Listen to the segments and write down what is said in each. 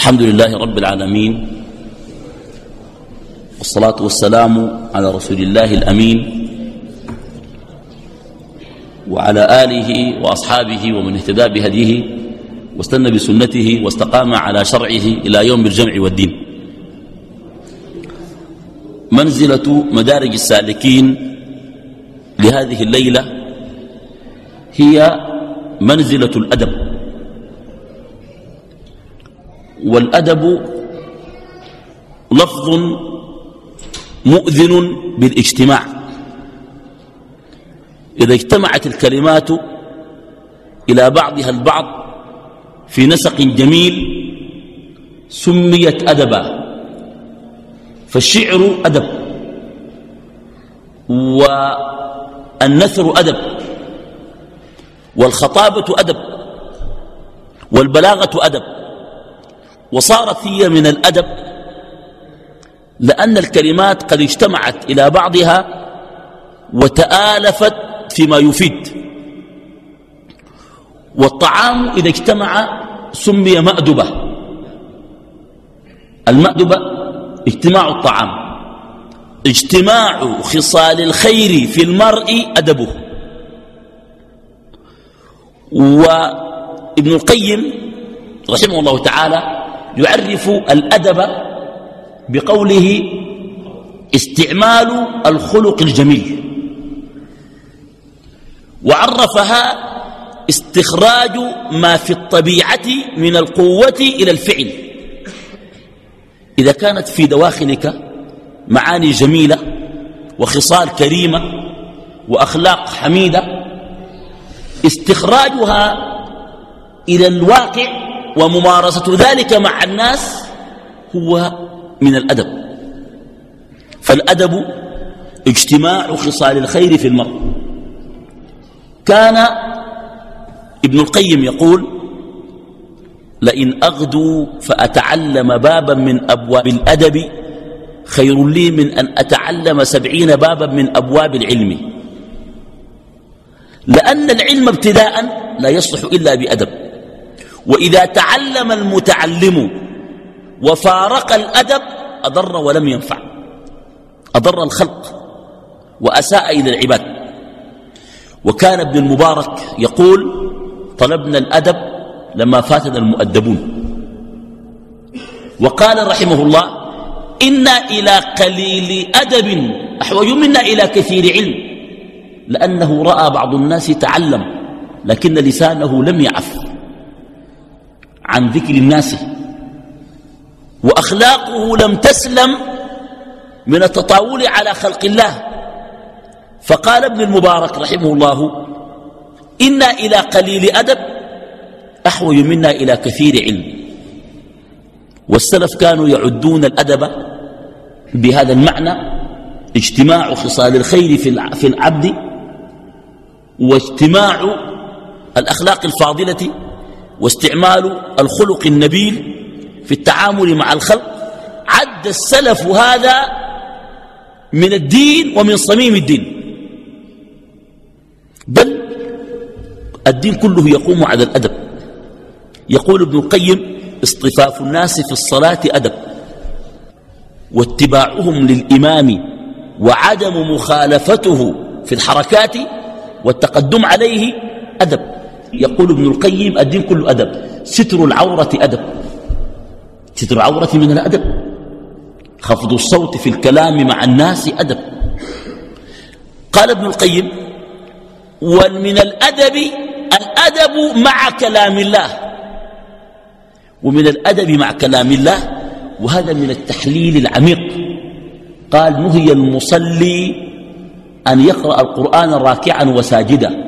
الحمد لله رب العالمين والصلاة والسلام على رسول الله الأمين وعلى آله وأصحابه ومن اهتدى بهديه واستنى بسنته واستقام على شرعه إلى يوم الجمع والدين. منزلة مدارج السالكين لهذه الليلة هي منزلة الأدب. والأدب لفظ مؤذن بالاجتماع. إذا اجتمعت الكلمات إلى بعضها البعض في نسق جميل سميت أدبا. فالشعر أدب والنثر أدب والخطابة أدب والبلاغة أدب. وصارت هي من الأدب لأن الكلمات قد اجتمعت إلى بعضها وتآلفت فيما يفيد. والطعام إذا اجتمع سمي مأدبة. المأدبة اجتماع الطعام اجتماع خصال الخير في المرء أدبه. وابن القيم رحمه الله تعالى يعرف الأدب بقوله استعمال الخلق الجميل. وعرفها استخراج ما في الطبيعة من القوة إلى الفعل. إذا كانت في دواخلك معاني جميلة وخصال كريمة وأخلاق حميدة استخراجها إلى الواقع وممارسة ذلك مع الناس هو من الأدب. فالأدب اجتماع خصال الخير في المرء. كان ابن القيم يقول لئن أغدو فأتعلم بابا من أبواب الأدب خير لي من أن أتعلم سبعين بابا من أبواب العلم. لأن العلم ابتداء لا يصلح إلا بأدب. وإذا تعلم المتعلم وفارق الأدب أضر ولم ينفع. أضر الخلق وأساء إلى العباد. وكان ابن المبارك يقول طلبنا الأدب لما فاتنا المؤدبون. وقال رحمه الله إنا إلى قليل أدب. أحوج منا إلى كثير علم. لأنه رأى بعض الناس تعلم لكن لسانه لم يعف. عن ذكر الناس. وأخلاقه لم تسلم من التطاول على خلق الله. فقال ابن المبارك رحمه الله إنا إلى قليل أدب أحوج منا إلى كثير علم. والسلف كانوا يعدون الأدب بهذا المعنى اجتماع خصال الخير في العبد واجتماع الأخلاق الفاضلة واستعمال الخلق النبيل في التعامل مع الخلق عد السلف هذا من الدين ومن صميم الدين. بل الدين كله يقوم على الأدب. يقول ابن القيم اصطفاف الناس في الصلاة أدب واتباعهم للإمام وعدم مخالفته في الحركات والتقدم عليه أدب. يقول ابن القيم الدين كله أدب. ستر العورة أدب. ستر العورة من الأدب. خفض الصوت في الكلام مع الناس أدب. قال ابن القيم ومن الأدب الأدب مع كلام الله. ومن الأدب مع كلام الله وهذا من التحليل العميق. قال نهي المصلي أن يقرأ القرآن راكعا وساجدا.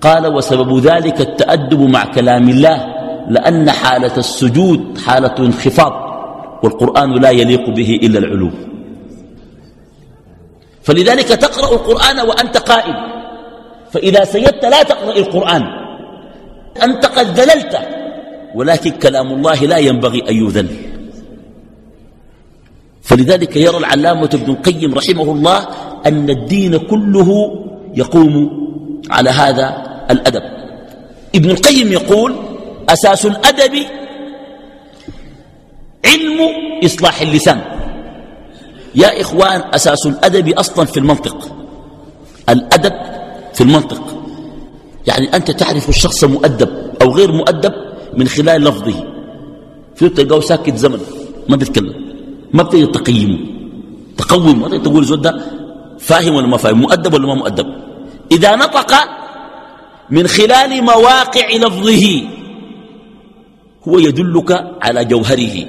قال وسبب ذلك التأدب مع كلام الله لأن حالة السجود حالة انخفاض والقرآن لا يليق به إلا العلو. فلذلك تقرأ القرآن وأنت قائم. فإذا سجدت لا تقرأ القرآن. أنت قد ذللت ولكن كلام الله لا ينبغي أن يذل. فلذلك يرى العلامة ابن القيم رحمه الله أن الدين كله يقوم على هذا الأدب. ابن القيم يقول أساس الأدب علم إصلاح اللسان. يا إخوان أساس الأدب أصلا في المنطق. الأدب في المنطق. يعني أنت تعرف الشخص مؤدب أو غير مؤدب من خلال لفظه. في تلقاه ساكت زمن ما بيتكلم ما بتقدر تقيمه. تقوم ما تقول زود ده فاهم ولا ما فاهم مؤدب ولا ما مؤدب. إذا نطق من خلال مواقع لفظه هو يدلك على جوهره.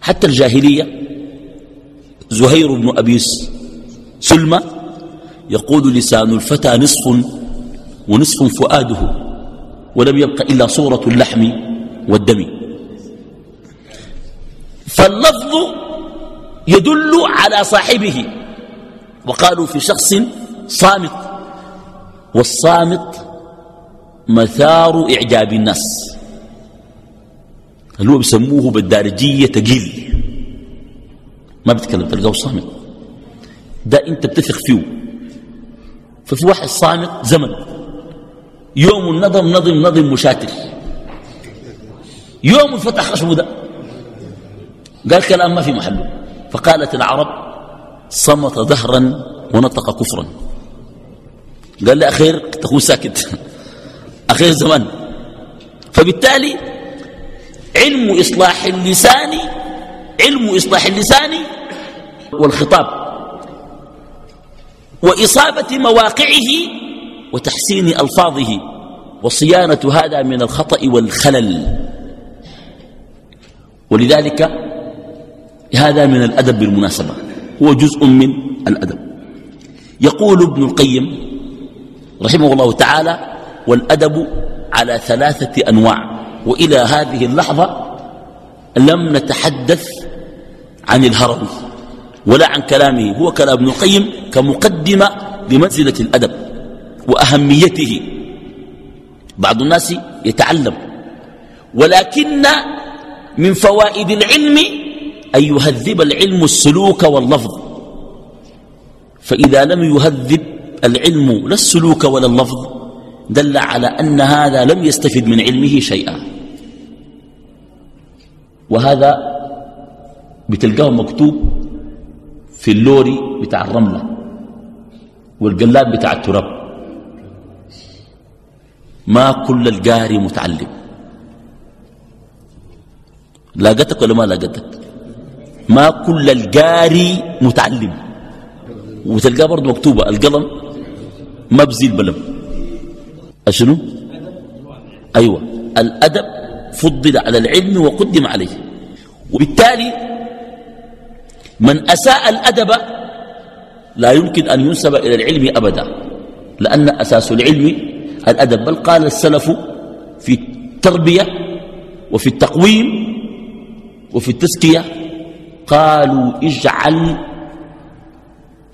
حتى الجاهلية زهير بن أبي سلمى يقول لسان الفتى نصف ونصف فؤاده ولم يبق إلا صورة اللحم والدم. فاللفظ يدل على صاحبه. وقالوا في شخص صامت. والصامت مثار إعجاب الناس. اللي هو بيسموه بالدارجية تقيل. ما بيتكلم تلقاه صامت. ده أنت بتثق فيه. ففي واحد صامت زمن. يوم النظم نظم نظم مشاتل يوم الفتح خشبه ده. قال كلام ما في محله. فقالت العرب صمت ظهرا ونطق كفرا. قال لي أخير تكون ساكت. أخير زمان. فبالتالي علم إصلاح اللسان علم إصلاح اللسان والخطاب. وإصابة مواقعه وتحسين ألفاظه. وصيانة هذا من الخطأ والخلل. ولذلك هذا من الأدب بالمناسبة هو جزء من الأدب. يقول ابن القيم رحمه الله تعالى والأدب على ثلاثة أنواع. وإلى هذه اللحظة لم نتحدث عن الهرم ولا عن كلامه. هو كلام ابن القيم كمقدمة لمنزلة الأدب وأهميته. بعض الناس يتعلم ولكن من فوائد العلم أن يهذب العلم السلوك واللفظ. فإذا لم يهذب العلم لا السلوك ولا اللفظ دل على أن هذا لم يستفد من علمه شيئا. وهذا بتلقاه مكتوب في اللوري بتاع الرملة والقلاب بتاع التراب. ما كل القاري متعلم. لاقتك ولا ما لاقتك؟ ما كل القاري متعلم. وتلقاه برضه مكتوبة القلم مبزي البلم أشنو؟ أيوة. الأدب فضل على العلم وقدم عليه. وبالتالي من أساء الأدب لا يمكن أن ينسب إلى العلم أبدا لأن أساس العلم الأدب. بل قال السلف في التربية وفي التقويم وفي التزكية قالوا اجعل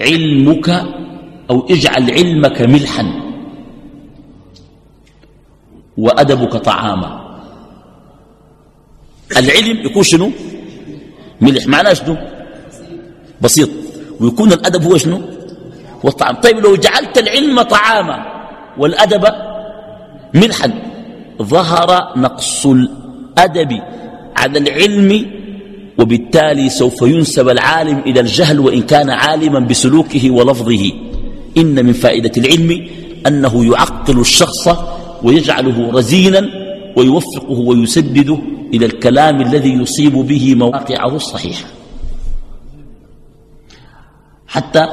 علمك أو اجعل علمك ملحا وأدبك طعاما. العلم يكون شنو؟ ملح. معناه شنو؟ بسيط. ويكون الأدب هو شنو؟ والطعام طيب لو جعلت العلم طعاما والأدب ملحا ظهر نقص الأدب على العلم وبالتالي سوف ينسب العالم إلى الجهل وإن كان عالما بسلوكه ولفظه. إن من فائدة العلم أنه يعقل الشخص ويجعله رزينا ويوفقه ويسدده إلى الكلام الذي يصيب به مواقعه الصحيحة. حتى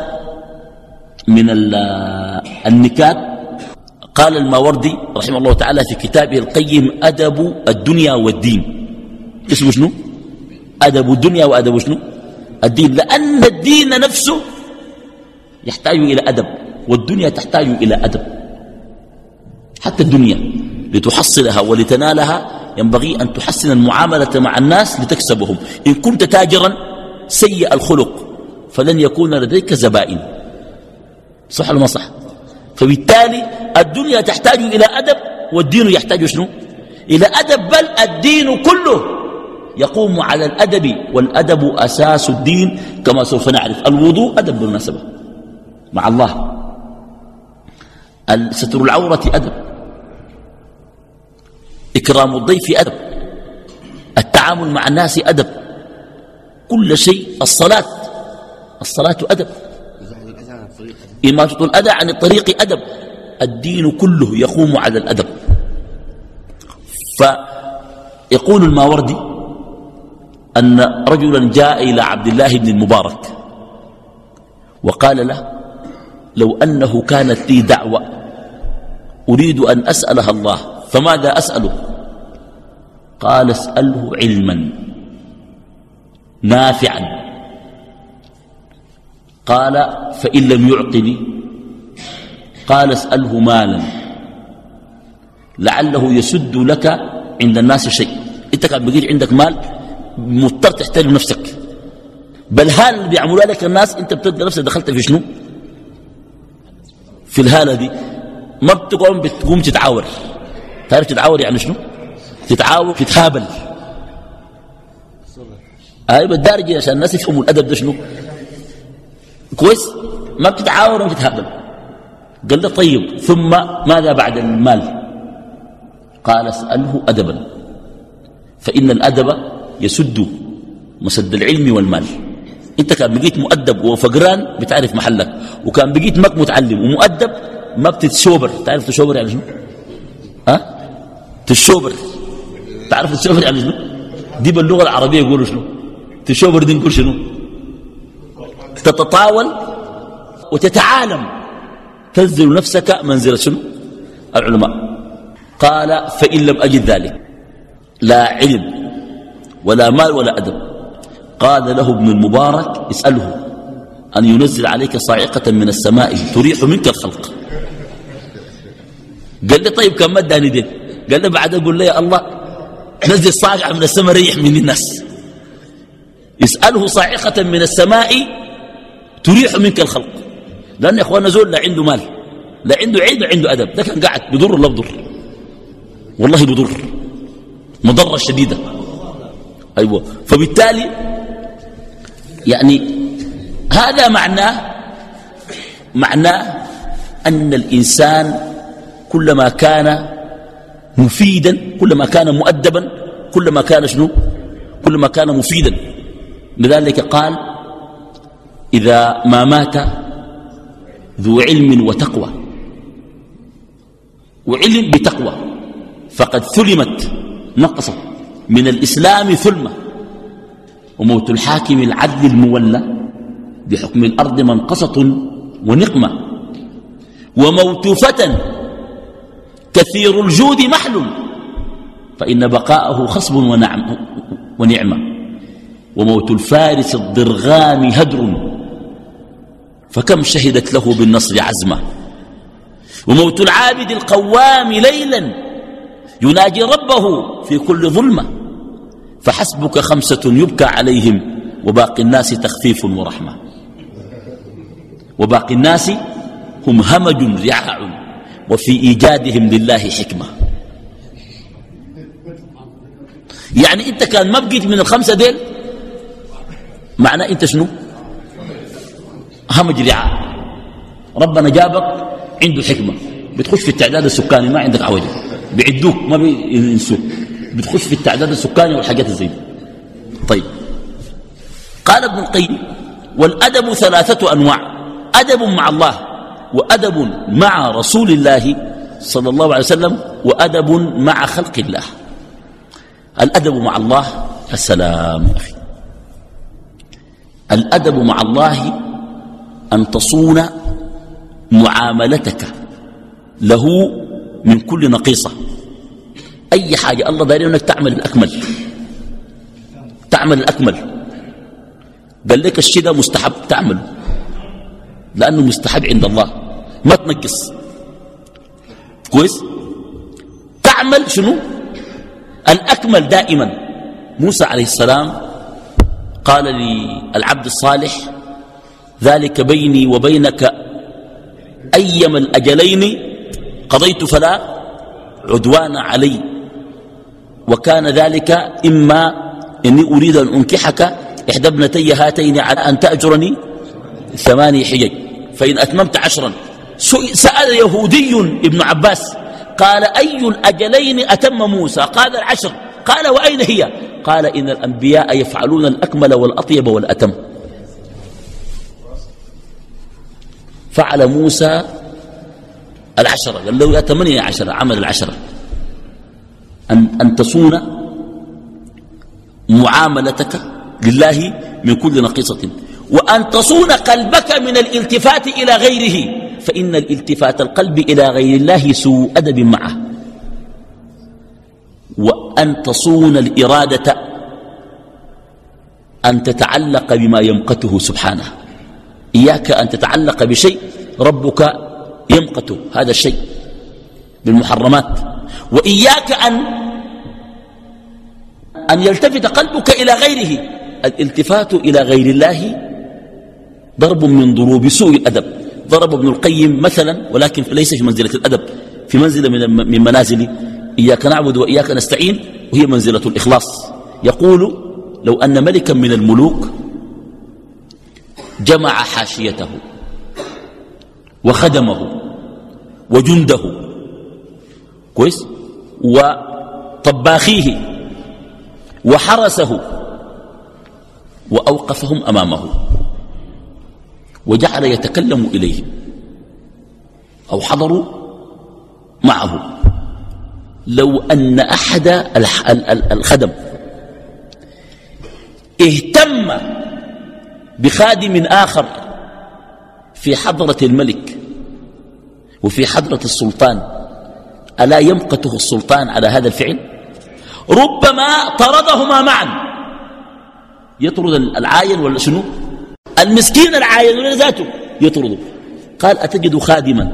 من النكات قال الماوردي رحمه الله تعالى في كتابه القيم أدب الدنيا والدين. اسمه شنو؟ أدب الدنيا وأدب شنو؟ الدين لأن الدين نفسه يحتاج إلى أدب والدنيا تحتاج إلى أدب. حتى الدنيا لتحصلها ولتنالها ينبغي أن تحسن المعاملة مع الناس لتكسبهم. إن كنت تاجرا سيء الخلق فلن يكون لديك زبائن. صح ولا ما صح؟ فبالتالي الدنيا تحتاج إلى أدب والدين يحتاج شنو؟ إلى أدب بل الدين كله يقوم على الأدب والأدب أساس الدين كما سوف نعرف. الوضوء أدب بالمناسبة. مع الله. ستر العورة أدب. إكرام الضيف أدب. التعامل مع الناس أدب. كل شيء الصلاة. الصلاة أدب. إماتة الأذى عن الطريق أدب. الدين كله يقوم على الأدب. فيقول الماوردي أن رجلا جاء إلى عبد الله بن المبارك. وقال له لو أنه كانت لي دعوة أريد أن أسألها الله فماذا أسأله؟ قال اسأله علما نافعا. قال فإن لم يعطني قال اسأله مالا لعله يسد لك عند الناس شيء. إنت كان بقيت عندك مال مضطر تحترم نفسك. بل اللي بيعملوا لك الناس إنت بتلقى نفسك دخلت في شنو؟ في الهالة دي ما بتقوم بتقوم تتعاور. تعرف تتعاور يعني شنو؟ تتعاور تتهابل أيوه الدارجة عشان الناس يفهموا الأدب ده شنو؟ كويس؟ ما بتتعاور وما بتتهابل قال له طيب ثم ماذا بعد المال؟ قال اسأله أدبا. فإن الأدب يسد مسد العلم والمال. أنت كان بقيت مؤدب وفقران بتعرف محلك. وكان بقيت مك متعلم ومؤدب ما بتتشوبر تعرف تشوبر يعني شنو؟ ها؟ تشوبر تعرف تشوبر يعني شنو؟ دي باللغة العربية يقولوا شنو؟ تشوبر دي نقول شنو؟ تتطاول وتتعالم. تنزل نفسك منزلة شنو؟ العلماء. قال فإن لم أجد ذلك لا علم ولا مال ولا أدب. قال له ابن المبارك اسأله. أن ينزل عليك صاعقة من السماء تريح منك الخلق. قال لي طيب كم مداني دين قال لي بعد أقول لي يا الله نزل صاعقة من السماء ريح من الناس. يسأله صاعقة من السماء تريح منك الخلق. لأن يا أخوانا زول لا عنده مال لا عنده علم عنده أدب. ده كان قاعد بضر ولا بضر والله بضر مضرة شديدة. أيوة. فبالتالي يعني هذا معناه معناه أن الإنسان كلما كان مفيدا كلما كان مؤدبا كلما كان شنو؟ كلما كان مفيدا. لذلك قال إذا ما مات ذو علم وتقوى. وعلم بتقوى. فقد ثلمت نقصت من الإسلام ثلمة. وموت الحاكم العدل المولى. بحكم الأرض منقصة ونقمة. وموت فتى كثير الجود محل فإن بقاءه خصب ونعم ونعمة. وموت الفارس الضرغام هدر. فكم شهدت له بالنصر عزمة. وموت العابد القوام ليلا يناجي ربه في كل ظلمة. فحسبك خمسة يبكى عليهم وباقي الناس تخفيف ورحمة. وباقي الناس هم همج رعاع وفي إيجادهم لله حكمة. يعني انت كان ما بقيت من الخمسة ديل؟ معناه انت شنو؟ همج رعاع. ربنا جابك عنده حكمة. بتخش في التعداد السكاني ما عندك عوجة. بيعدوك ما بينسوك. بتخش في التعداد السكاني والحاجات الزي طيب. قال ابن القيم والأدب ثلاثة أنواع. أدب مع الله وأدب مع رسول الله صلى الله عليه وسلم وأدب مع خلق الله. الأدب مع الله السلام أخي. الأدب مع الله أن تصون معاملتك له من كل نقيصة. أي حاجة الله داري أنك تعمل الأكمل. تعمل الأكمل. قال لك الشيء ده مستحب تعمل. لأنه مستحب عند الله. ما تنقص كويس؟ تعمل شنو؟ الأكمل دائما. موسى عليه السلام قال للعبد الصالح ذلك بيني وبينك أيما الأجلين قضيت فلا عدوان علي. وكان ذلك إما إني أريد أن أنكحك إحدى ابنتي هاتين على أن تأجرني ثماني حجج. فإن أتممت عشرا. سأل يهودي ابن عباس قال أي الأجلين أتم موسى؟ قال العشر. قال وأين هي؟ قال إن الأنبياء يفعلون الأكمل والأطيب والأتم. فعل موسى العشرة قال له يا ثمانية عشرة عمل العشرة أن, أن تصون معاملتك لله من كل نقيصة وأن تصون قلبك من الالتفات إلى غيره فإن الالتفات القلب إلى غير الله سوء أدب معه. وأن تصون الإرادة أن تتعلق بما يمقته سبحانه. إياك أن تتعلق بشيء ربك يمقته هذا الشيء بالمحرمات. وإياك أن أن يلتفت قلبك إلى غيره الالتفات إلى غير الله ضرب من ضروب سوء الأدب. ضرب ابن القيم مثلا ولكن ليس في منزلة الأدب في منزلة من منازل. إياك نعبد وإياك نستعين وهي منزلة الإخلاص. يقول لو أن ملكا من الملوك جمع حاشيته وخدمه وجنده. كويس؟ وطباخيه وحرسه وأوقفهم أمامه. وجعل يتكلم إليهم أو حضروا معه. لو أن أحد الخدم اهتم بخادم آخر في حضرة الملك وفي حضرة السلطان ألا يمقته السلطان على هذا الفعل؟ ربما طردهما معا. يطرد العاين ولا شنو؟ المسكين العاين ولا ذاته يطرده. قال أتجد خادما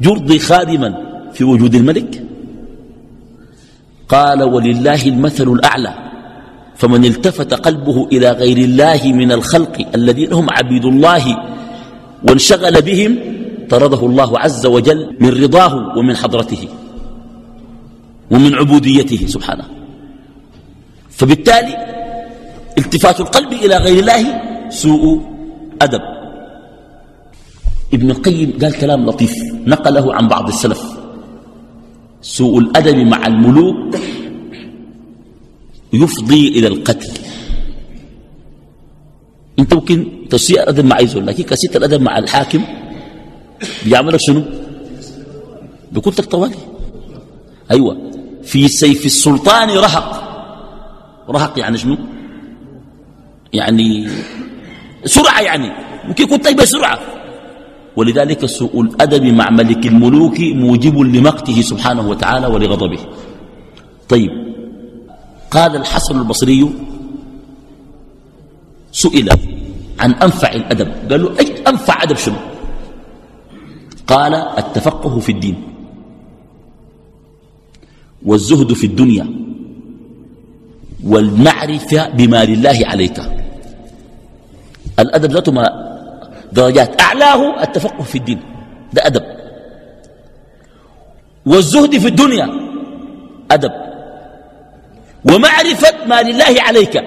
يرضي خادما في وجود الملك؟ قال ولله المثل الأعلى فمن التفت قلبه إلى غير الله من الخلق الذين هم عبيد الله وانشغل بهم طرده الله عز وجل من رضاه ومن حضرته ومن عبوديته سبحانه. فبالتالي التفات القلب إلى غير الله سوء أدب. ابن القيم قال كلام لطيف نقله عن بعض السلف. سوء الأدب مع الملوك يفضي إلى القتل. انت ممكن تسيء الأدب مع يزول لكن كسيت الأدب مع الحاكم بيعملك شنو؟ بيكون طوالي. أيوة. في سيف السلطان رهق. رهق يعني شنو؟ يعني سرعة يعني. ممكن يكون طيب بسرعة ولذلك سوء الأدب مع ملك الملوك موجب لمقته سبحانه وتعالى ولغضبه. طيب قال الحسن البصري سئل عن أنفع الأدب. قال له أي أنفع أدب شنو؟ قال التفقه في الدين. والزهد في الدنيا. والمعرفة بما لله عليك. الأدب ذاته ما درجات أعلاه التفقه في الدين. ده أدب. والزهد في الدنيا أدب. ومعرفة ما لله عليك.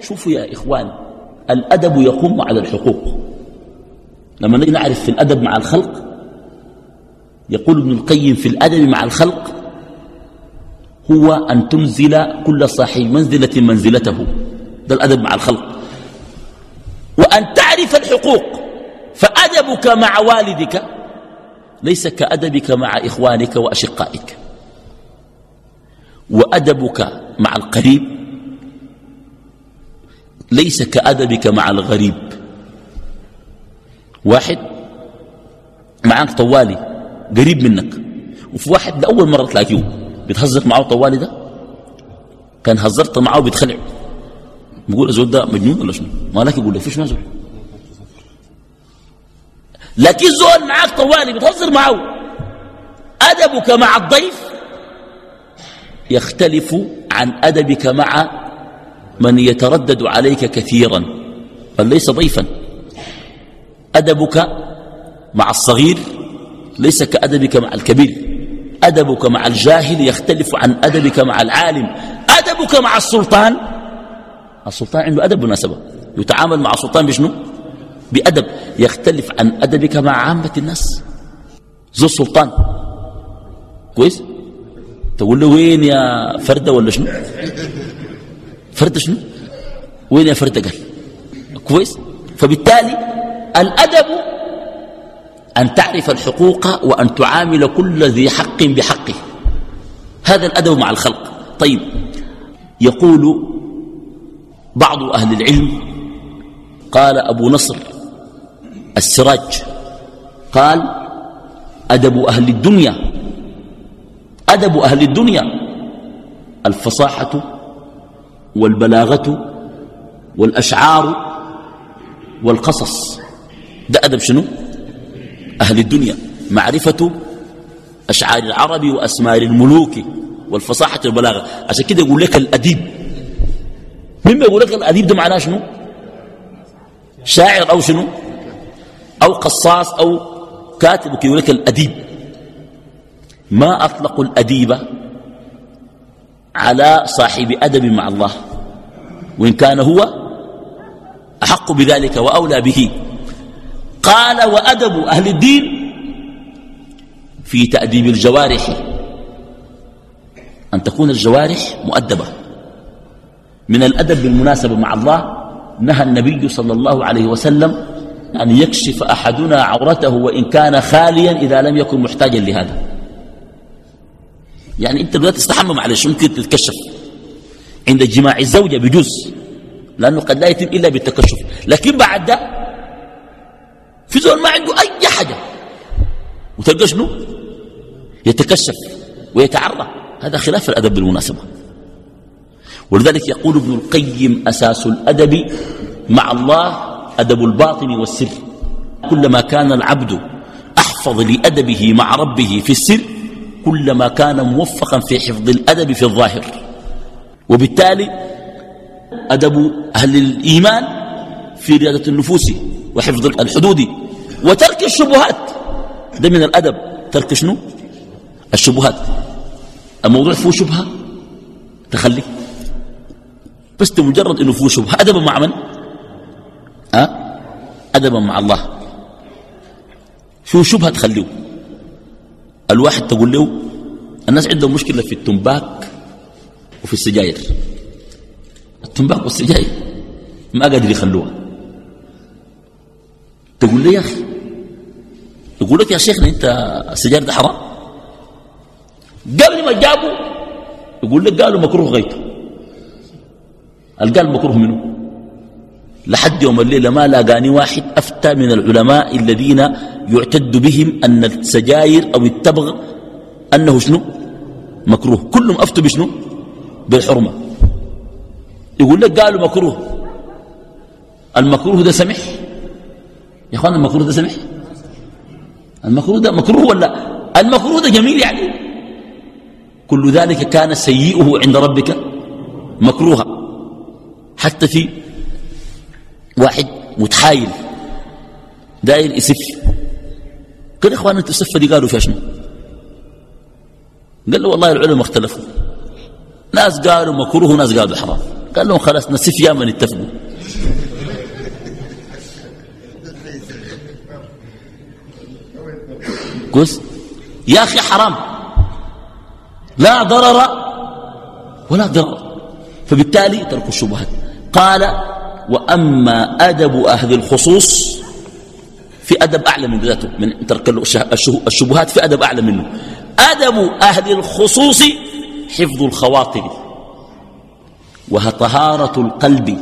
شوفوا يا إخوان الأدب يقوم على الحقوق. لما نجي نعرف في الأدب مع الخلق يقول ابن القيم في الأدب مع الخلق هو أن تنزل كل صاحب منزلة منزلته. ده الأدب مع الخلق. وأن تعرف الحقوق. فأدبك مع والدك ليس كأدبك مع إخوانك وأشقائك. وأدبك مع القريب ليس كأدبك مع الغريب. واحد معك طوالي قريب منك. وفي واحد لأول مرة تلاقيه بتهزر معه طوالي ده؟ كان هزرت معه بيتخلع بيقول الزول ده مجنون ولا شنو؟ ما لك يقول لي فيش زول لكن زول معاك طوالي بتهزر معه. أدبك مع الضيف يختلف عن أدبك مع من يتردد عليك كثيرا بل ليس ضيفا. أدبك مع الصغير ليس كأدبك مع الكبير. أدبك مع الجاهل يختلف عن أدبك مع العالم. أدبك مع السلطان السلطان عنده أدب بالمناسبة. يتعامل مع السلطان بشنو؟ بأدب. يختلف عن أدبك مع عامة الناس. زو السلطان. كويس؟ تقول له وين يا فردة ولا شنو؟ فرد شنو؟ وين يا فرد قال؟ كويس؟ فبالتالي الأدب أن تعرف الحقوق وأن تعامل كل ذي حق بحقه. هذا الأدب مع الخلق. طيب. يقول بعض أهل العلم قال أبو نصر السراج قال أدب أهل الدنيا أدب أهل الدنيا الفصاحة والبلاغة والأشعار والقصص. ده أدب شنو؟ أهل الدنيا معرفة أشعار العرب وأسمار الملوك والفصاحة والبلاغة. عشان كده يقول لك الأديب مما يقول لك الأديب ده معناه شنو؟ شاعر أو شنو؟ أو قصاص أو كاتب يقول لك الأديب. ما أطلقوا الأديب على صاحب أدب مع الله وإن كان هو أحق بذلك وأولى به. قال وأدب أهل الدين في تأديب الجوارح. أن تكون الجوارح مؤدبة. من الأدب بالمناسبة مع الله نهى النبي صلى الله عليه وسلم أن يكشف أحدنا عورته وإن كان خاليا إذا لم يكن محتاجا لهذا. يعني أنت لا تستحمى معلش ممكن تتكشف. عند جماع الزوجة بجوز لأنه قد لا يتم إلا بالتكشف. لكن بعد ده في زول ما عنده أي حاجة. وتلقى شنو؟ يتكشف ويتعرى. هذا خلاف الأدب بالمناسبة ولذلك يقول ابن القيم أساس الأدب مع الله أدب الباطن والسر. كلما كان العبد أحفظ لأدبه مع ربه في السر كلما كان موفقا في حفظ الأدب في الظاهر. وبالتالي أدب أهل الإيمان في رياضة النفوس وحفظ الحدود وترك الشبهات. ده من الأدب. ترك شنو؟ الشبهات. الموضوع فيه شبهة تخلي بس مجرد إنه فيه شبهة. أدبا مع من؟ أه؟ أدبا مع الله. فيه شبهة تخليه. الواحد تقول له الناس عندهم مشكلة في التنباك وفي السجاير. التنباك والسجاير ما قادر يخلوها. تقول لي يا أخي يقول لك يا شيخنا أنت السجاير ده حرام؟ قبل ما جابوا يقول لك قالوا مكروه غيته قال مكروه منه. لحد يوم الليلة ما لاقاني واحد أفتى من العلماء الذين يعتد بهم أن السجاير أو التبغ أنه شنو؟ مكروه. كلهم أفتوا بشنو؟ بالحرمة. يقول لك قالوا مكروه. المكروه ده سمح؟ يا إخوان المكروه ده سمح؟ المكروه ده مكروه ولا؟ المكروه ده جميل يعني. كل ذلك كان سيئه عند ربك مكروها. حتى في واحد متحايل داير يسف. قال يا إخوان أنتوا السفه دي قالوا فيها شنو؟ قال له والله العلماء اختلفوا. ناس قالوا مكروه وناس قالوا حرام. قال لهم خلاص نسف يا من اتفقوا. كويس يا أخي حرام. لا ضرر ولا ضرر. فبالتالي تركوا الشبهات. قال وأما أدب أهل الخصوص في أدب أعلى من ذاته من ترك الشبهات في أدب أعلى منه. أدب أهل الخصوص حفظ الخواطر وطهارة القلب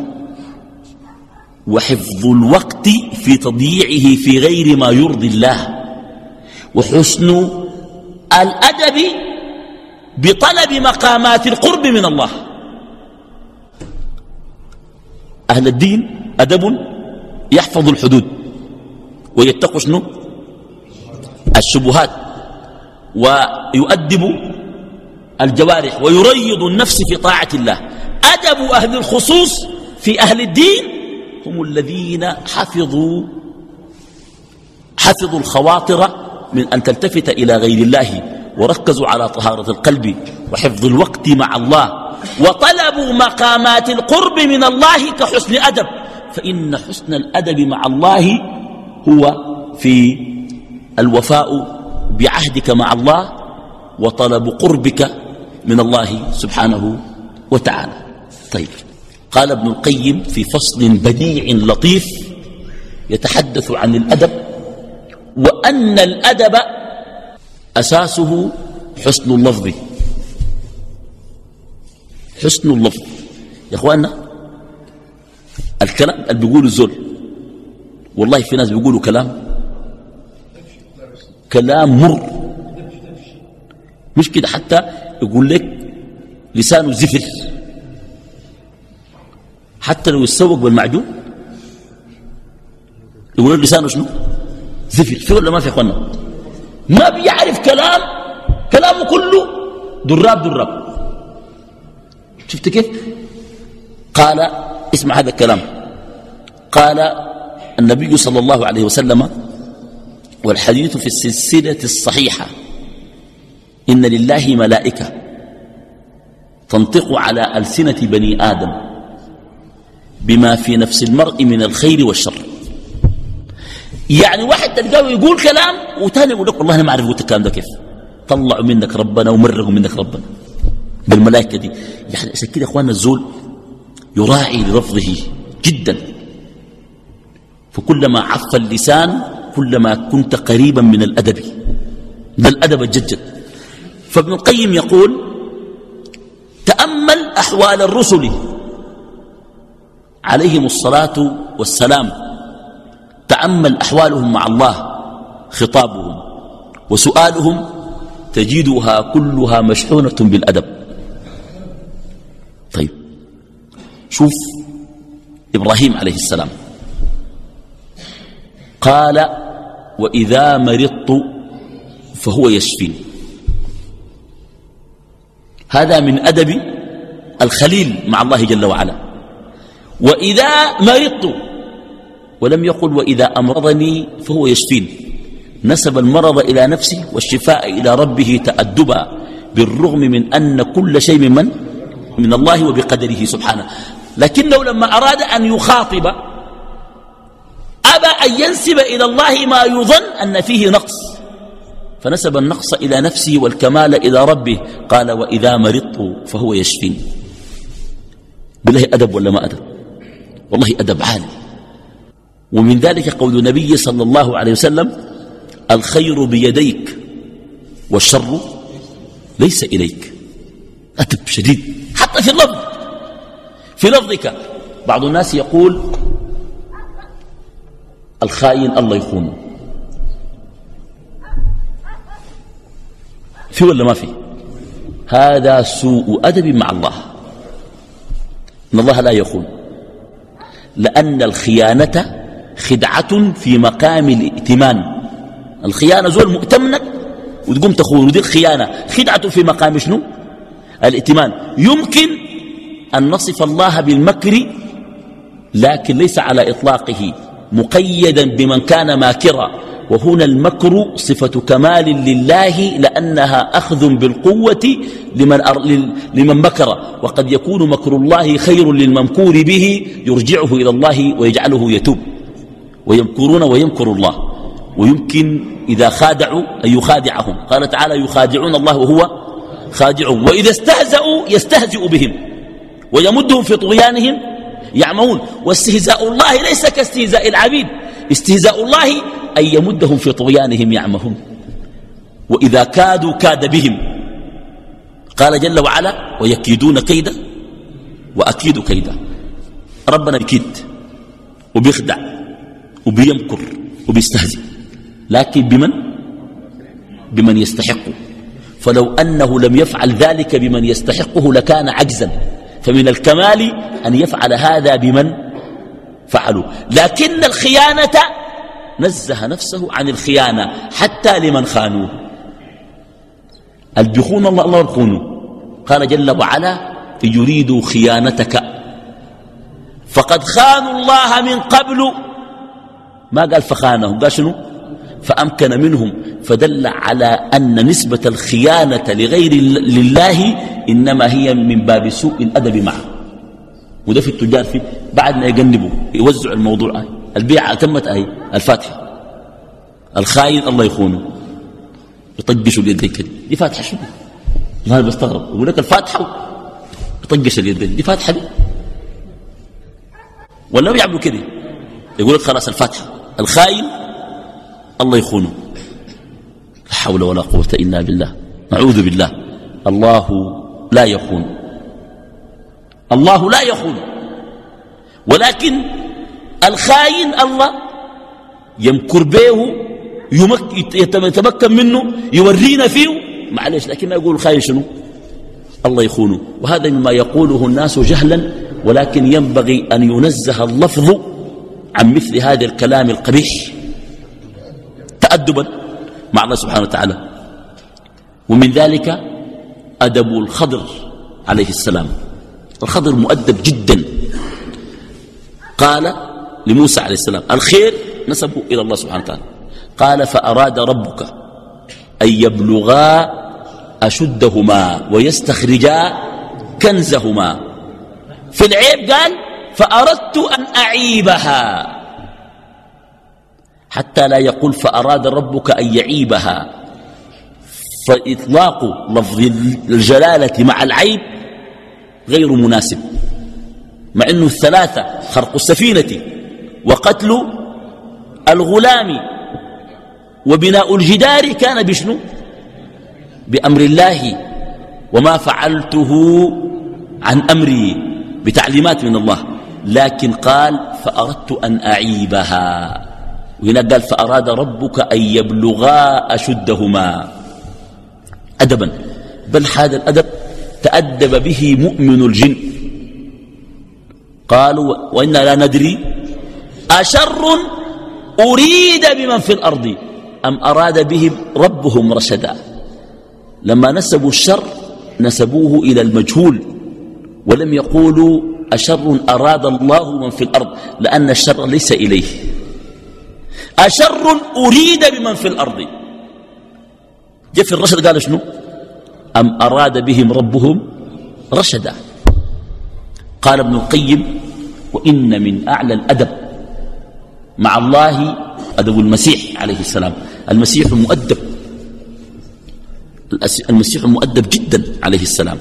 وحفظ الوقت في تضييعه في غير ما يرضي الله وحسن الأدب بطلب مقامات القرب من الله. أهل الدين أدب يحفظ الحدود ويتقوا شنو؟ الشبهات ويؤدب الجوارح ويريض النفس في طاعة الله. أدب أهل الخصوص في أهل الدين هم الذين حفظوا حفظوا الخواطر من أن تلتفت إلى غير الله وركزوا على طهارة القلب وحفظ الوقت مع الله. وطلبوا مقامات القرب من الله كحسن أدب. فإن حسن الأدب مع الله هو في الوفاء بعهدك مع الله وطلب قربك من الله سبحانه وتعالى. طيب. قال ابن القيم في فصل بديع لطيف يتحدث عن الأدب وأن الأدب أساسه حسن اللفظ. حسن اللفظ. يا أخوانا الكلام اللي بيقولوا الزول والله في ناس بيقولوا كلام كلام مر. مش كده حتى يقول لك لسانه زفر. حتى لو يتسوق بالمعجون يقول لسانه شنو؟ زفر. في ولا ما في اخوانا ما بيعرف كلام كلامه كله دراب دراب. شفت كيف؟ قال اسمع هذا الكلام. قال النبي صلى الله عليه وسلم والحديث في السلسلة الصحيحة إن لله ملائكة تنطق على ألسنة بني آدم بما في نفس المرء من الخير والشر. يعني واحد تلقاه يقول كلام وتاني يقول لك والله أنا ما أعرف قلت الكلام ده كيف. طلعوا منك ربنا ومرقوا منك ربنا. بالملائكة دي. يعني عشان كده أخواننا الزول يراعي للفظه جدا. فكلما عف اللسان كلما كنت قريبا من الأدب من الأدب الججد فابن القيم يقول تأمل أحوال الرسل. عليهم الصلاة والسلام. تأمل أحوالهم مع الله خطابهم وسؤالهم تجدها كلها مشحونة بالأدب طيب شوف إبراهيم عليه السلام. قال وإذا مرضت فهو يشفين. هذا من أدب الخليل مع الله جل وعلا. وإذا مرضت ولم يقل وإذا أمرضني فهو يشفين. نسب المرض إلى نفسه والشفاء إلى ربه تأدبا بالرغم من أن كل شيء من؟ من الله وبقدره سبحانه. لكنه لما أراد أن يخاطب أبى أن ينسب إلى الله ما يظن أن فيه نقص. فنسب النقص إلى نفسه والكمال إلى ربه قال وإذا مرضت فهو يشفيني بالله أدب ولا ما أدب؟ والله أدب عالي. ومن ذلك قول النبي صلى الله عليه وسلم الخير بيديك والشر ليس إليك. أدب شديد. حتى في اللفظ. في لفظك. بعض الناس يقول الخاين الله يخونه. في ولا ما في؟ هذا سوء أدب مع الله. إن الله لا يخون. لأن الخيانة خدعة في مقام الائتمان. الخيانة زول مؤتمنك وتقوم تخون. ودي الخيانة خدعة في مقام شنو؟ الائتمان. يمكن أن نصف الله بالمكر لكن ليس على إطلاقه مقيدا بمن كان ماكرا. وهنا المكر صفة كمال لله لأنها أخذ بالقوة لمن, لمن مكر. وقد يكون مكر الله خير للممكور به يرجعه إلى الله ويجعله يتوب. ويمكرون ويمكر الله. ويمكن إذا خادعوا أن يخادعهم. قال تعالى يخادعون الله وهو خادعهم وإذا استهزأوا يستهزئ بهم. ويمدهم في طغيانهم يعمهون. واستهزاء الله ليس كاستهزاء العبيد. استهزاء الله أن يمدهم في طغيانهم يعمهون. وإذا كادوا كاد بهم. قال جل وعلا ويكيدون كيدا وأكيد كيدا. ربنا بكيد وبيخدع وبيمكر وبيستهزئ. لكن بمن؟ بمن يستحقه فلو أنه لم يفعل ذلك بمن يستحقه لكان عجزا. فمن الكمال أن يفعل هذا بمن فعلوا. لكن الخيانة نزه نفسه عن الخيانة حتى لمن خانوه. البخون الله الله يخونه قال جل وعلا يريدوا خيانتك. فقد خانوا الله من قبل. ما قال فخانهم؟ قال شنو؟ فأمكن منهم فدل على أن نسبة الخيانة لغير لله إنما هي من باب سوء الأدب معه. وده في التجار في بعد ما يجنبوا يوزعوا الموضوع آه. البيعة تمت أهي الفاتحة. الخاين الله يخونه. يطقشوا اليدين كده دي فاتحة شو الله بستغرب. يقول لك الفاتحة يطقش اليدين دي فاتحة دي ولا بيعملوا كده؟ يقول لك خلاص الفاتحة. الخاين الله يخونه. لا حول ولا قوة إلا بالله. نعوذ بالله. الله لا يخون. الله لا يخون. ولكن الخاين الله يمكر به يتمكن منه يورينا فيه. معلش لكن ما يقول الخاين شنو؟ الله يخونه. وهذا مما يقوله الناس جهلا ولكن ينبغي أن ينزه اللفظ عن مثل هذا الكلام القبيح. تأدبا مع الله سبحانه وتعالى. ومن ذلك أدب الخضر عليه السلام. الخضر مؤدب جدا. قال لموسى عليه السلام الخير نسبه إلى الله سبحانه وتعالى. قال فأراد ربك أن يبلغا أشدهما ويستخرجا كنزهما. في العيب قال فأردت أن أعيبها. حتى لا يقول فأراد ربك أن يعيبها. فإطلاق لفظ الجلالة مع العيب غير مناسب مع أنه الثلاثة خرق السفينة وقتل الغلام وبناء الجدار كان بشنو؟ بأمر الله وما فعلته عن أمري بتعليمات من الله. لكن قال فأردت أن أعيبها. وهنا قال فأراد ربك أن يبلغا أشدهما. أدبا. بل هذا الأدب تأدب به مؤمن الجن. قالوا وإنا لا ندري أشر أريد بمن في الأرض أم أراد بهم ربهم رشدا. لما نسبوا الشر نسبوه إلى المجهول ولم يقولوا أشر أراد الله من في الأرض لأن الشر ليس إليه. أشر أريد بمن في الأرض. جاء في الرشد قال شنو؟ أم أراد بهم ربهم رشدا؟ قال ابن القيم وإن من أعلى الأدب مع الله أدب المسيح عليه السلام. المسيح مؤدب. المسيح مؤدب جدا عليه السلام.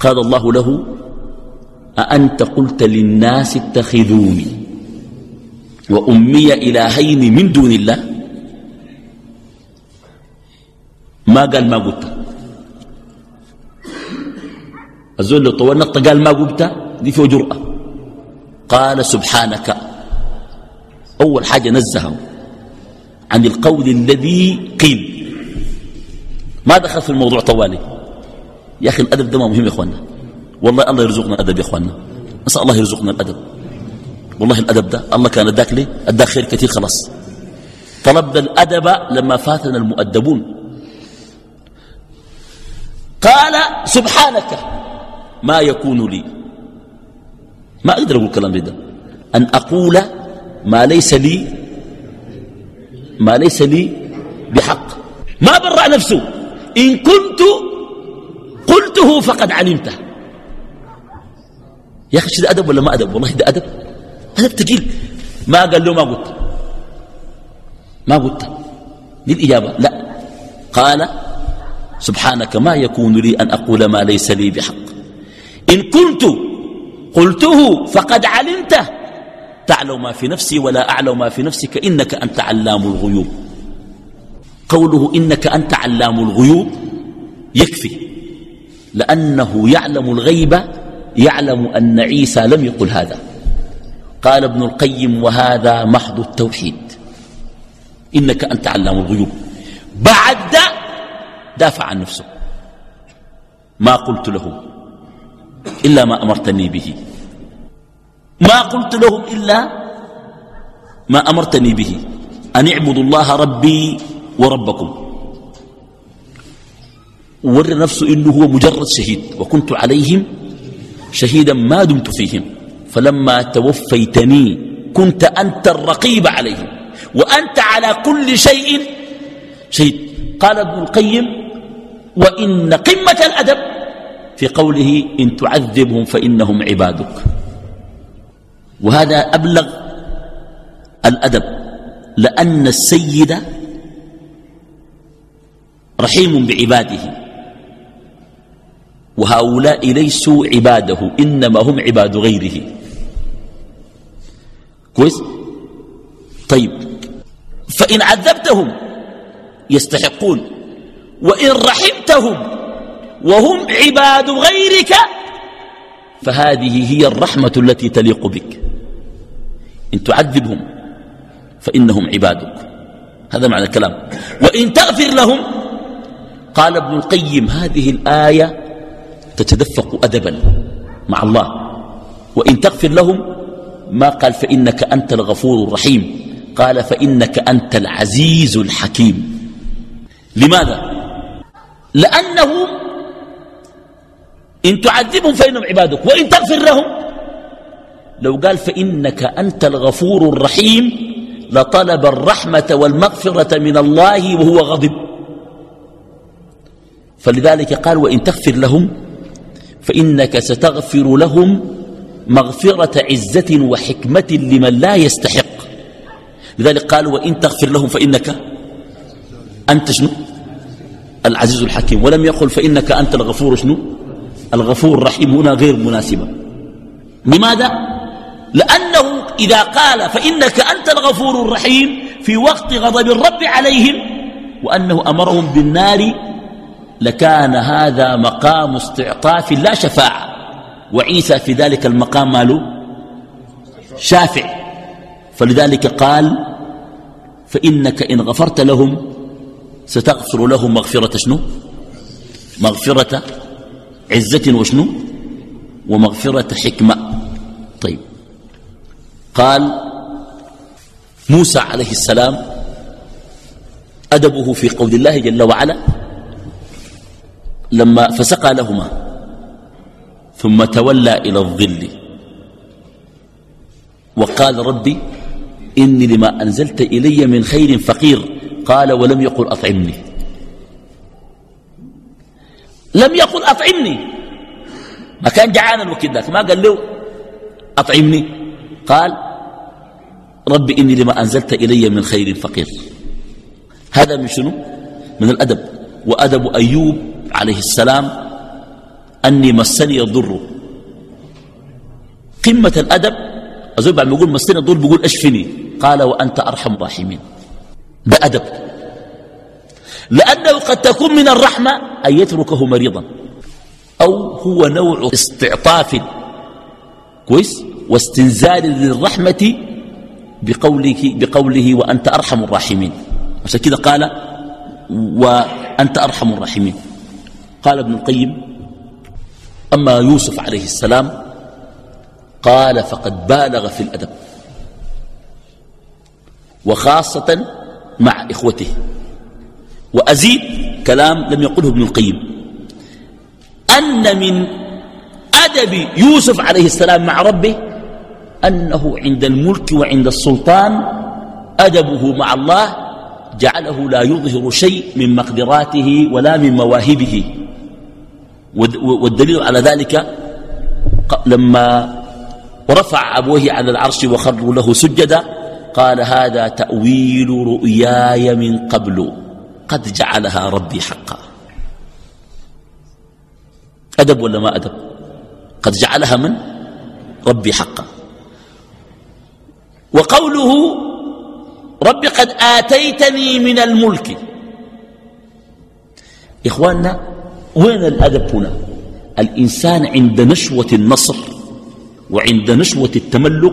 قال الله له أأنت قلت للناس اتخذوني؟ وأمي إلهين من دون الله. ما قال ما قلت؟ الزول اللي طول نقطة قال ما قلت؟ دي فيه جرأة. قال سبحانك. أول حاجة نزهه عن القول الذي قيل. ما دخل في الموضوع طوالي. يا أخي الأدب ده مهم يا أخوانا والله الله يرزقنا الأدب يا أخوانا نسأل الله يرزقنا الأدب. والله الأدب ده الله كان اداك لي اداك خير كثير خلاص. طلبنا الأدب لما فاتنا المؤدبون. قال سبحانك ما يكون لي. ما أقدر أقول كلام ده. أن أقول ما ليس لي ما ليس لي بحق. ما برع نفسه. إن كنت قلته فقد علمته. يا أخي ده أدب ولا ما أدب؟ والله ده أدب. أدب تقيل ما قال له ما قلت. ما قلت. دي الإجابة لا. قال سبحانك ما يكون لي أن أقول ما ليس لي بحق. إن كنت قلته فقد علمته. تعلم ما في نفسي ولا أعلم ما في نفسك. إنك أنت علام الغيوب. قوله إنك أنت علام الغيوب يكفي. لأنه يعلم الغيب يعلم أن عيسى لم يقل هذا. قال ابن القيم وهذا محض التوحيد. إنك أنت علام الغيوب. بعد دافع عن نفسه. ما قلت له إلا ما أمرتني به. ما قلت لهم إلا ما أمرتني به. أن اعبدوا الله ربي وربكم. وورى نفسه إنه هو مجرد شهيد. وكنت عليهم شهيدا ما دمت فيهم. فلما توفيتني كنت أنت الرقيب عليهم وأنت على كل شيء شهيد. قال ابن القيم وإن قمة الأدب في قوله إن تعذبهم فإنهم عبادك. وهذا أبلغ الأدب لأن السيد رحيم بعباده وهؤلاء ليسوا عباده إنما هم عباد غيره. كويس؟ طيب. فإن عذبتهم يستحقون وإن رحمتهم وهم عباد غيرك فهذه هي الرحمة التي تليق بك. إن تعذبهم فإنهم عبادك. هذا معنى الكلام. وإن تغفر لهم قال ابن القيم هذه الآية تتدفق أدبا مع الله. وإن تغفر لهم ما قال فإنك أنت الغفور الرحيم. قال فإنك أنت العزيز الحكيم. لماذا؟ لأنه إن تعذبهم فإنهم عبادك وإن تغفر لهم. لو قال فإنك أنت الغفور الرحيم لطلب الرحمة والمغفرة من الله وهو غضب. فلذلك قال وإن تغفر لهم فإنك ستغفر لهم مغفرة عزة وحكمة لمن لا يستحق. لذلك قال وإن تغفر لهم فإنك أنت شنو؟ العزيز الحكيم. ولم يقل فإنك أنت الغفور شنو؟ الغفور الرحيم. هنا غير مناسبة. لماذا؟ لأنه إذا قال فإنك أنت الغفور الرحيم في وقت غضب الرب عليهم وأنه أمرهم بالنار لكان هذا مقام استعطاف لا شفاعة. وعيسى في ذلك المقام ماله؟ شافع. فلذلك قال فإنك إن غفرت لهم ستغفر لهم مغفرة شنو؟ مغفرة عزة وشنو؟ ومغفرة حكمة. طيب. قال موسى عليه السلام أدبه في قول الله جل وعلا لما فسقى لهما ثم تولى إلى الظل. وقال ربي إني لما أنزلت إلي من خير فقير. قال ولم يقل أطعمني. لم يقل أطعمني. ما كان جعانا وكذا ما قال له أطعمني. قال ربي إني لما أنزلت إلي من خير فقير. هذا من شنو؟ من الأدب. وأدب أيوب عليه السلام أني مسني الضر. قمة الأدب أزول بعد ما يقول مسني الضر بيقول أشفني. قال وأنت أرحم الراحمين. ده أدب. لأنه قد تكون من الرحمة أن يتركه مريضا. أو هو نوع استعطاف. كويس؟ واستنزال للرحمة بقوله, بقوله وأنت أرحم الراحمين. عشان كده قال وأنت أرحم الراحمين. قال ابن القيم أما يوسف عليه السلام قال فقد بالغ في الأدب وخاصة مع إخوته وأزيد كلام لم يقله ابن القيم أن من أدب يوسف عليه السلام مع ربه أنه عند الملك وعند السلطان أدبه مع الله جعله لا يظهر شيء من مقدراته ولا من مواهبه. والدليل على ذلك لما ورفع أبوه على العرش وخروا له سجدا قال هذا تأويل رؤياي من قبل قد جعلها ربي حقا. أدب ولا ما أدب؟ قد جعلها من ربي حقا. وقوله ربي قد آتيتني من الملك. إخواننا وين الأدب هنا؟ الإنسان عند نشوة النصر وعند نشوة التملك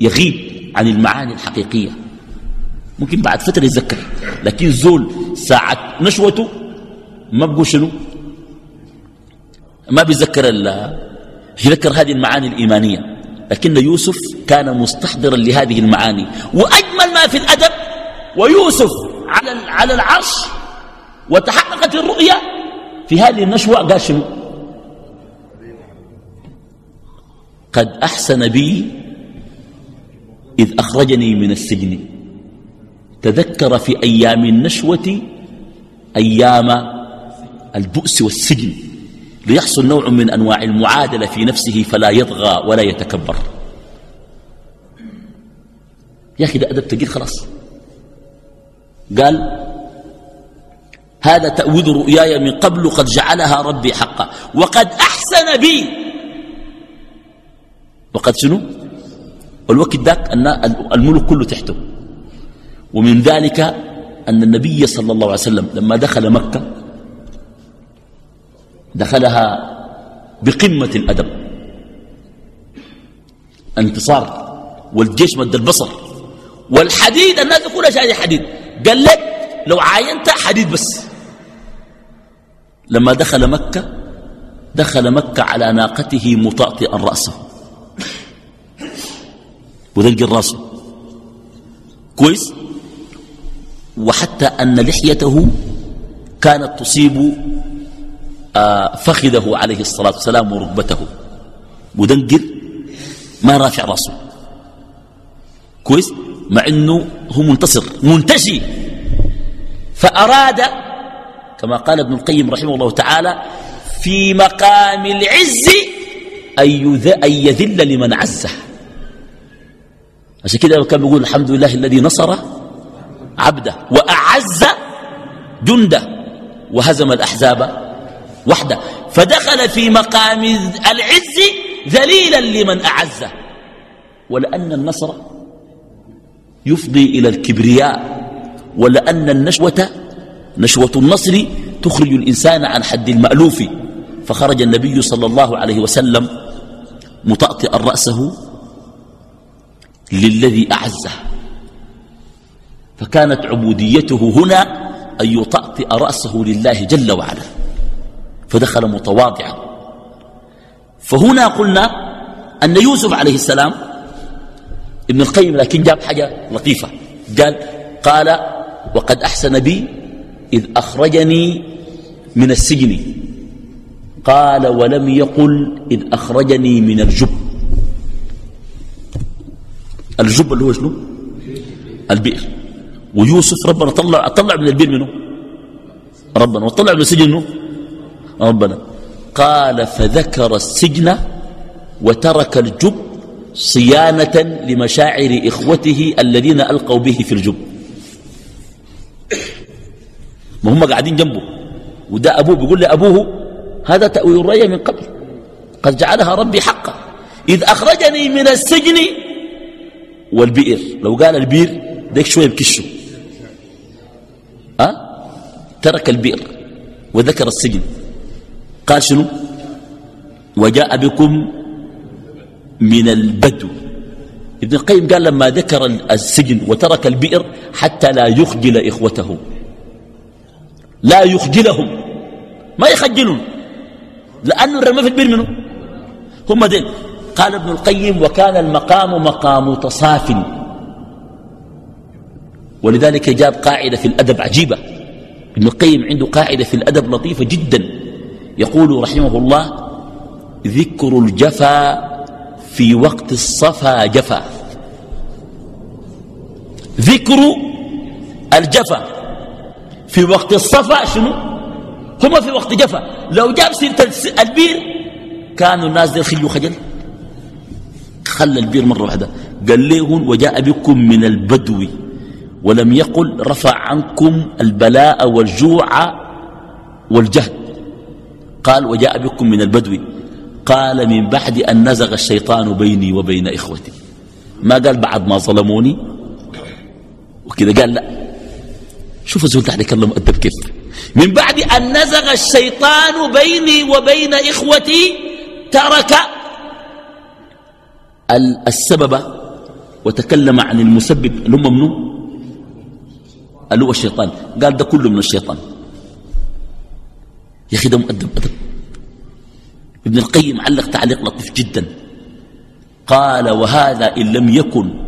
يغيب عن المعاني الحقيقية. ممكن بعد فترة يتذكر لكن زول ساعة نشوته ما بقول شنو؟ ما بيذكر يذكر هذه المعاني الإيمانية. لكن يوسف كان مستحضرا لهذه المعاني. وأجمل ما في الأدب ويوسف على على العرش وتحققت الرؤيا في هذه النشوة قال شنو؟ قد أحسن بي إذ أخرجني من السجن. تذكر في أيام النشوة أيام البؤس والسجن. ليحصل نوع من أنواع المعادلة في نفسه فلا يطغى ولا يتكبر. يا أخي ده أدب تقيل خلاص. قال هذا تأويل رؤياي من قبل قد جعلها ربي حقا. وقد أحسن بي. وقد شنو؟ الوقت ذاك الملك كله تحته. ومن ذلك أن النبي صلى الله عليه وسلم لما دخل مكة دخلها بقمة الأدب. انتصار والجيش مد البصر. والحديد الناس كلها شايفه حديد. قال لك لو عاينت حديد بس. لما دخل مكة دخل مكة على ناقته مطأطئا رأسه. ودلق راسه كويس؟ وحتى أن لحيته كانت تصيب آه، فخذه عليه الصلاة والسلام وركبته. مدنقر ما رافع رأسه. كويس؟ مع إنه هو منتصر منتشي. فأراد كما قال ابن القيم رحمه الله تعالى في مقام العز أن يذل لمن عزه. عشان كده كان بيقول الحمد لله الذي نصر عبده وأعز جنده وهزم الأحزاب وحده. فدخل في مقام العز ذليلا لمن أعزه. ولأن النصر يفضي إلى الكبرياء ولأن النشوة نشوة النصر تخرج الإنسان عن حد المألوف. فخرج النبي صلى الله عليه وسلم مطأطئا رأسه للذي أعزه. فكانت عبوديته هنا أن يطأطئ رأسه لله جل وعلا. فدخل متواضعا. فهنا قلنا أن يوسف عليه السلام ابن القيم لكن جاب حاجة لطيفة. قال قال وقد أحسن بي إذ أخرجني من السجن. قال ولم يقل إذ أخرجني من الجب. الجب اللي هو شنو؟ البئر. ويوسف ربنا طلع طلع من البئر منه. ربنا وطلع من السجن منه. ربنا. قال فذكر السجن وترك الجب صيانة لمشاعر إخوته الذين ألقوا به في الجب. ما هم قاعدين جنبه. وده أبوه بيقول لأبوه هذا تأويل الرأي من قبل. قد جعلها ربي حقا. إذ أخرجني من السجن والبئر. لو قال البئر ديك شوية بكشه. أه؟ ترك البئر وذكر السجن. قال شنو؟ وجاء بكم من البدو. ابن القيم قال لما ذكر السجن وترك البئر حتى لا يخجل إخوته. لا يخجلهم. ما يخجلون. لأنه الرمى في البئر منه. هم دين قال ابن القيم وكان المقام مقام تصاف. ولذلك جاب قاعدة في الأدب عجيبة. ابن القيم عنده قاعدة في الأدب لطيفة جدا. يقول رحمه الله ذكر الجفا في وقت الصفا جفا. ذكر الجفا. في وقت الصفا شنو؟ هما في وقت جفا. لو جاب سيرة البير كانوا الناس دي خيوا خجل. خلى البير مرة واحدة. قال لهم وجاء بكم من البدو ولم يقل رفع عنكم البلاء والجوع والجهد. قال وجاء بكم من البدو. قال من بعد أن نزغ الشيطان بيني وبين إخوتي. ما قال بعد ما ظلموني؟ وكذا قال لا. شوف الزول تحت يكلم أدب كيف. من بعد أن نزغ الشيطان بيني وبين إخوتي ترك السبب وتكلم عن المسبب اللي هم منه اللي هو الشيطان. قال ده كله من الشيطان. يا أخي ده مؤدب أدب. ابن القيم علق تعليق لطيف جدا. قال وهذا إن لم يكن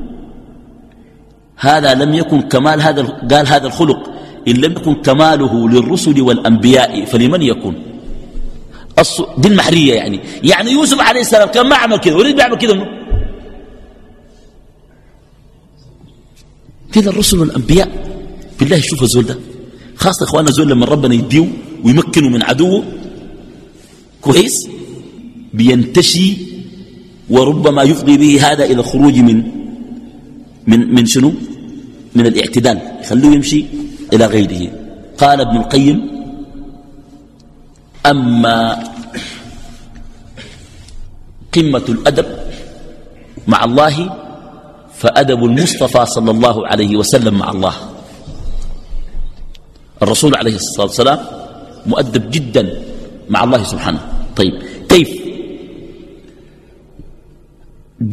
هذا لم يكن كمال هذا قال هذا الخلق. إن لم يكن كماله للرسل والأنبياء فلمن يكون دي المحرية يعني. يعني يوسف عليه السلام كان ما عمل كذا وليد بيعمل كذا كذا الرسل والأنبياء. بالله شوف الزول ده. خاصة إخوانا زول لما ربنا يديه ويمكنه من عدوه كويس؟ بينتشي وربما يفضي به هذا إلى الخروج من من من شنو؟ من الاعتدال يخلوه يمشي إلى غيره. قال ابن القيم أما قمة الأدب مع الله فأدب المصطفى صلى الله عليه وسلم مع الله. الرسول عليه الصلاة والسلام مؤدب جدا مع الله سبحانه. طيب كيف؟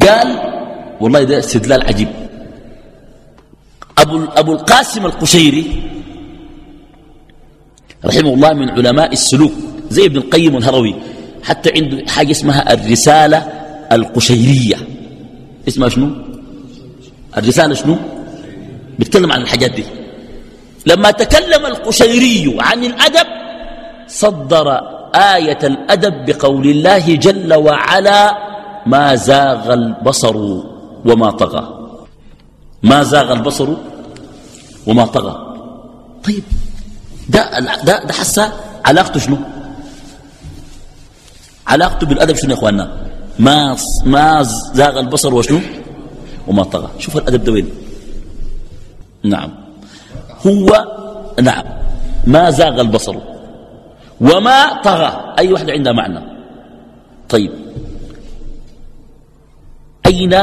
قال والله ده استدلال عجيب. أبو, أبو القاسم القشيري رحمه الله من علماء السلوك زي ابن القيم الهروي حتى عنده حاجة اسمها الرسالة القشيرية. اسمها شنو؟ الرسالة شنو؟ بيتكلم عن الحاجات دي. لما تكلم القشيري عن الأدب صدر آية الأدب بقول الله جل وعلا ما زاغ البصر وما طغى. ما زاغ البصر وما طغى. طيب ده, ده, ده حسا علاقته شنو؟ علاقته بالأدب شنو يا أخواننا؟ ما, ما زاغ البصر وشنو وما طغى. شوف الأدب ده وين؟ نعم. هو نعم. ما زاغ البصر وما طغى. أي واحدة عندها معنى؟ طيب. أين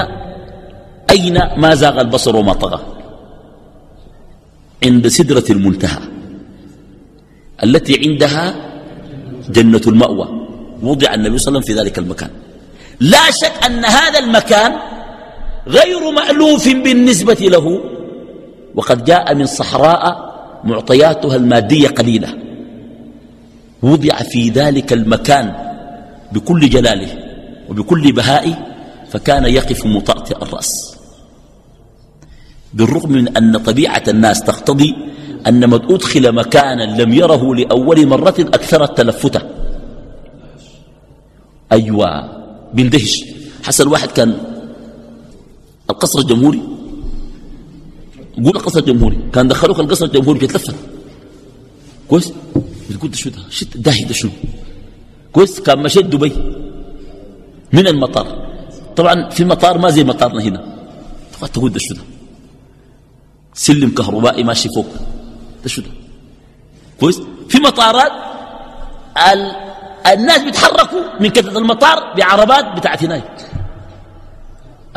أين ما زاغ البصر وما طغى؟ عند سدرة المنتهى التي عندها جنة المأوى وضع النبي صلى الله عليه وسلم في ذلك المكان. لا شك أن هذا المكان غير مألوف بالنسبة له وقد جاء من صحراء معطياتها المادية قليلة. وضع في ذلك المكان بكل جلاله وبكل بهائه فكان يقف مطأطئ الرأس. بالرغم من أن طبيعة الناس تقتضي أن من أدخل مكانا لم يره لأول مرة أكثر التلفت. أيوة بيندهش حسن واحد كان القصر الجمهوري. قول القصر الجمهوري. كان دخلوك القصر الجمهوري بيتلفت. كويس؟ بتقول ده شو ده؟ شت ده شو كويس؟ كان مشيت دبي. من المطار. طبعا في المطار ما زي مطارنا هنا. تقول ده ده. سلم كهربائي ماشي فوق. ده شو ده. كويس؟ في مطارات ال... الناس بيتحركوا من كتله المطار بعربات بتاعت هناك.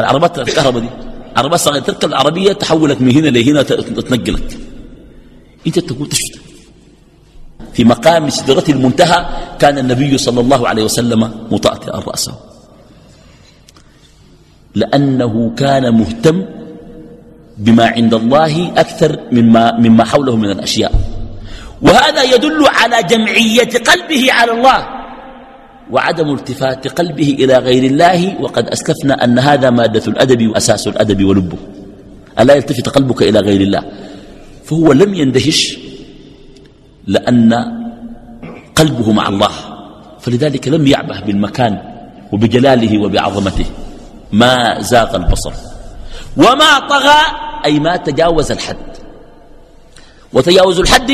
العربات الكهرباء دي. عربات صغيرة. تركب العربية تحولك من هنا لهنا تنقلك. انت تقول تشفت في مقام سدرة المنتهى كان النبي صلى الله عليه وسلم مطأطئا رأسه. لأنه كان مهتم بما عند الله أكثر مما, مما حوله من الأشياء. وهذا يدل على جمعية قلبه على الله وعدم التفات قلبه إلى غير الله. وقد أسلفنا أن هذا مادة الأدب وأساس الأدب ولبه. ألا يلتفت قلبك إلى غير الله؟ فهو لم يندهش لأن قلبه مع الله. فلذلك لم يعبه بالمكان وبجلاله وبعظمته. ما زاغ البصر. وما طغى أي ما تجاوز الحد. وتجاوز الحد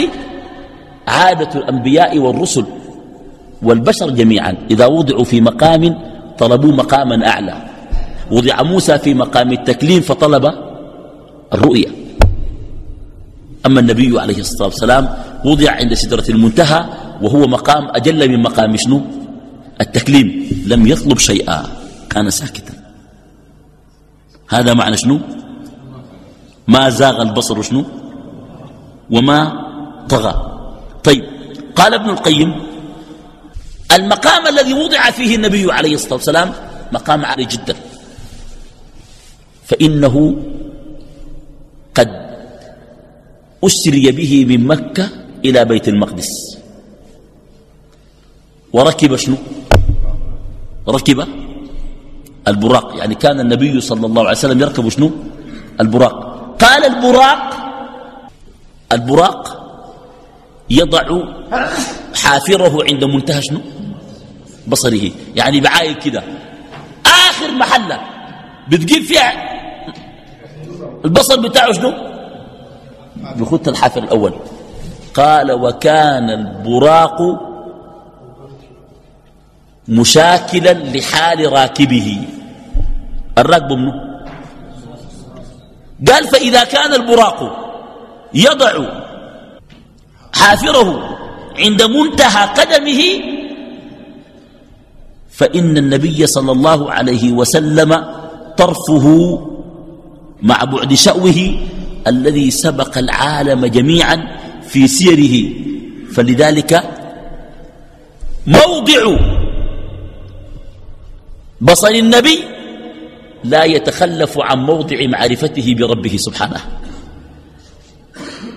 عادة الأنبياء والرسل والبشر جميعا. إذا وضعوا في مقام طلبوا مقاما أعلى. وضع موسى في مقام التكليم فطلب الرؤية. أما النبي عليه الصلاة والسلام وضع عند سدرة المنتهى وهو مقام أجل من مقام شنو؟ التكليم. لم يطلب شيئا. كان ساكتا. هذا معنى شنو؟ ما زاغ البصر شنو؟ وما طغى. طيب قال ابن القيم المقام الذي وضع فيه النبي عليه الصلاة والسلام مقام عالي جدا. فإنه قد أسري به من مكة إلى بيت المقدس. وركب شنو؟ ركب البراق. يعني كان النبي صلى الله عليه وسلم يركب شنو؟ البراق. قال البراق البراق يضع حافره عند منتهى شنو؟ بصره. يعني بعايل كده. آخر محلة. بتجيب فيها البصر بتاعه شنو؟ بخط الحافر الأول. قال وكان البراق مشاكلا لحال راكبه. الراكب منه قال فإذا كان البراق يضع حافره عند منتهى قدمه فإن النبي صلى الله عليه وسلم طرفه مع بعد شأوه الذي سبق العالم جميعا في سيره. فلذلك موضع بصر النبي لا يتخلف عن موضع معرفته بربه سبحانه.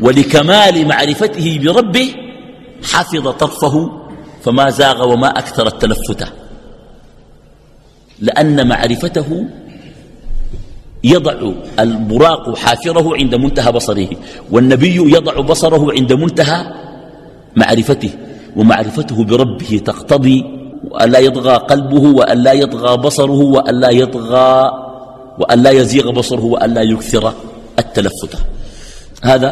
ولكمال معرفته بربه حفظ طرفه فما زاغ وما أكثر التلفت. لأن معرفته يضع البراق حافره عند منتهى بصره والنبي يضع بصره عند منتهى معرفته ومعرفته بربه تقتضي وأن لا يطغى قلبه وأن لا يطغى بصره وأن لا يطغى وأن لا يزيغ بصره وأن لا يكثر التلفت. هذا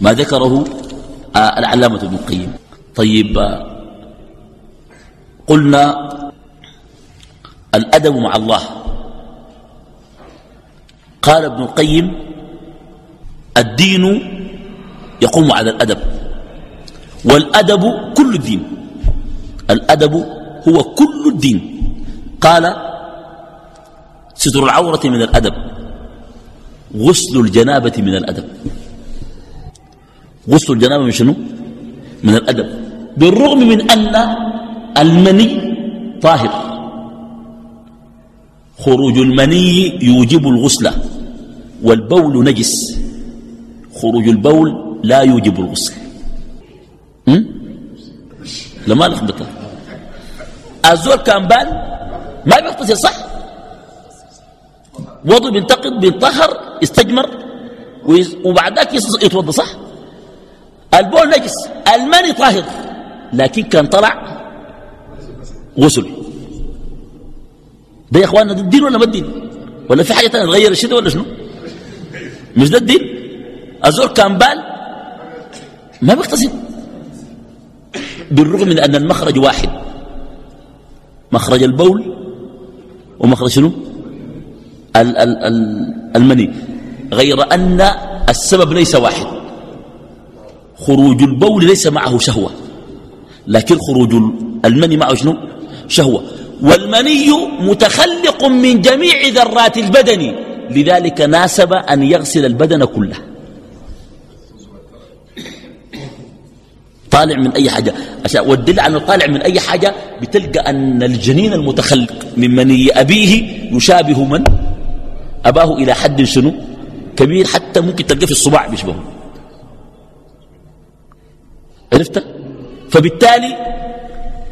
ما ذكره آه، العلامة ابن القيم. طيب آه، قلنا الأدب مع الله. قال ابن القيم الدين يقوم على الأدب والأدب كل الدين. الأدب هو كل الدين. قال ستر العورة من الأدب غسل الجنابة من الأدب. غسل الجنابة من شنو؟ من الأدب. بالرغم من أن المني طاهر خروج المني يوجب الغسل والبول نجس خروج البول لا يوجب الغسل. لما لخبطة. الزول كان بال ما بيغتسل صح وضو بينتقد بينطهر يستجمر وبعد ذاك يتوضا صح؟ البول نجس المني طاهر لكن كان طلع غسل. ده يا اخواننا ده الدين ولا ما الدين؟ ولا في حاجة ثانية تغير الشيء ولا شنو؟ مش ده الدين؟ الزول كان بال ما بيغتسل بالرغم من أن المخرج واحد. مخرج البول ومخرج شنو؟ ال ال ال المني. غير أن السبب ليس واحد. خروج البول ليس معه شهوة. لكن خروج المني معه شنو؟ شهوة. والمني متخلق من جميع ذرات البدن. لذلك ناسب أن يغسل البدن كله. طالع من أي حاجة. والدل على طالع من أي حاجة بتلقى أن الجنين المتخلق من مني أبيه يشابه من؟ أباه إلى حد شنو؟ كبير حتى ممكن تلقى في الصباع بيشبهه. عرفت؟ فبالتالي